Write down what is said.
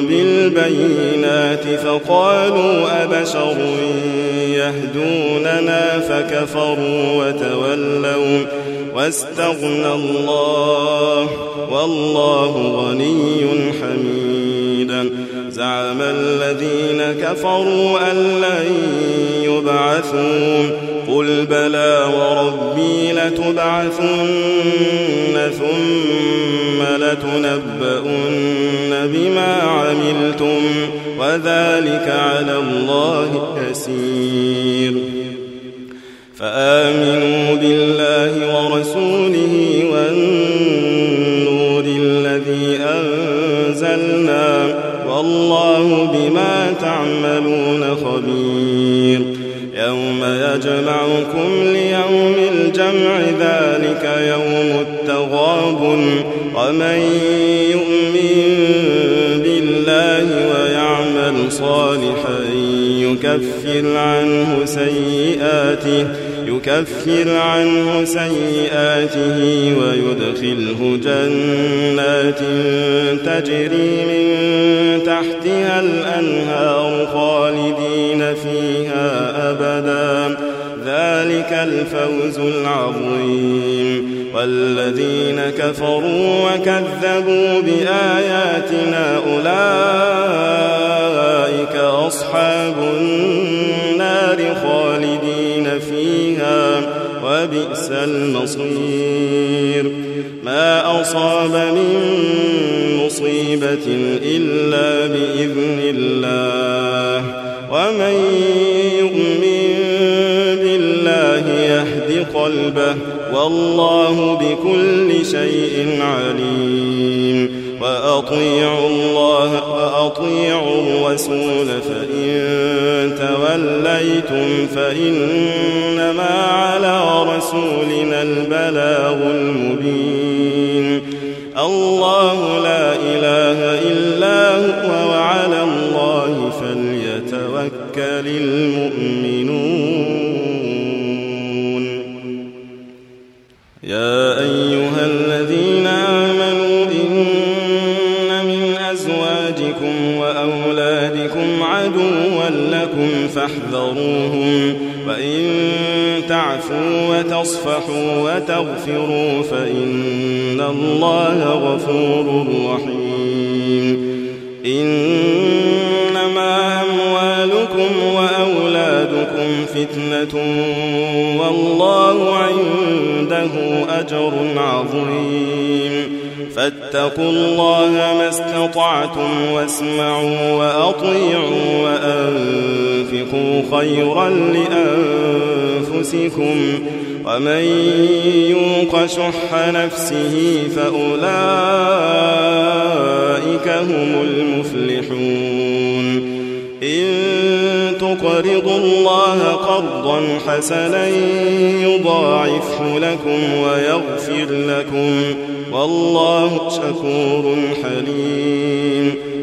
بالبينات فقالوا أبشر يهدوننا فكفروا وتولوا واستغنى الله والله غني حميدا زعم الذين كفروا أن لن يبعثوا قل بلى وربي لتبعثن ثم لتنبؤن بما عملتم وذلك على الله يسير. فآمنوا بالله ورسوله والنور الذي أنزلنا والله بما تعملون خبير. يوم يجمعكم ليوم الجمع ذلك يوم التغاب ومن يؤمن صالحا يكفر عنه سيئاته يكفر عنه سيئاته ويدخله جنات تجري من تحتها الأنهار خالدين فيها أبدا. ذلك الفوز العظيم. والذين كفروا وكذبوا بآياتنا أولئك وبئس المصير. ما أصاب من مصيبة إلا بإذن الله. ومن يؤمن بالله يهد قلبه. والله بكل شيء عليم. وأطيعوا الله وأطيعوا الرسول. فإن توليتم فإنما على رسولنا البلاغ المبين. الله لا إله إلا هو وعلى الله فليتوكل المؤمنون. يا أيها الذين آمنوا إن من أزواجكم وأولادكم عدوا لكم فاحذروهم. وإن تعفوا وتصفحوا وتغفروا فإن الله غفور رحيم. إنما أموالكم وأولادكم فتنة والله عنده أجر عظيم. فاتقوا الله ما استطعتم واسمعوا وأطيعوا وأنفقوا خيرا لأنفسكم ومن يوق شح نفسه فأولئك هم المفلحون إن تقرضوا الله قرضا حسنا يضاعفه لكم ويغفر لكم والله شكور حليم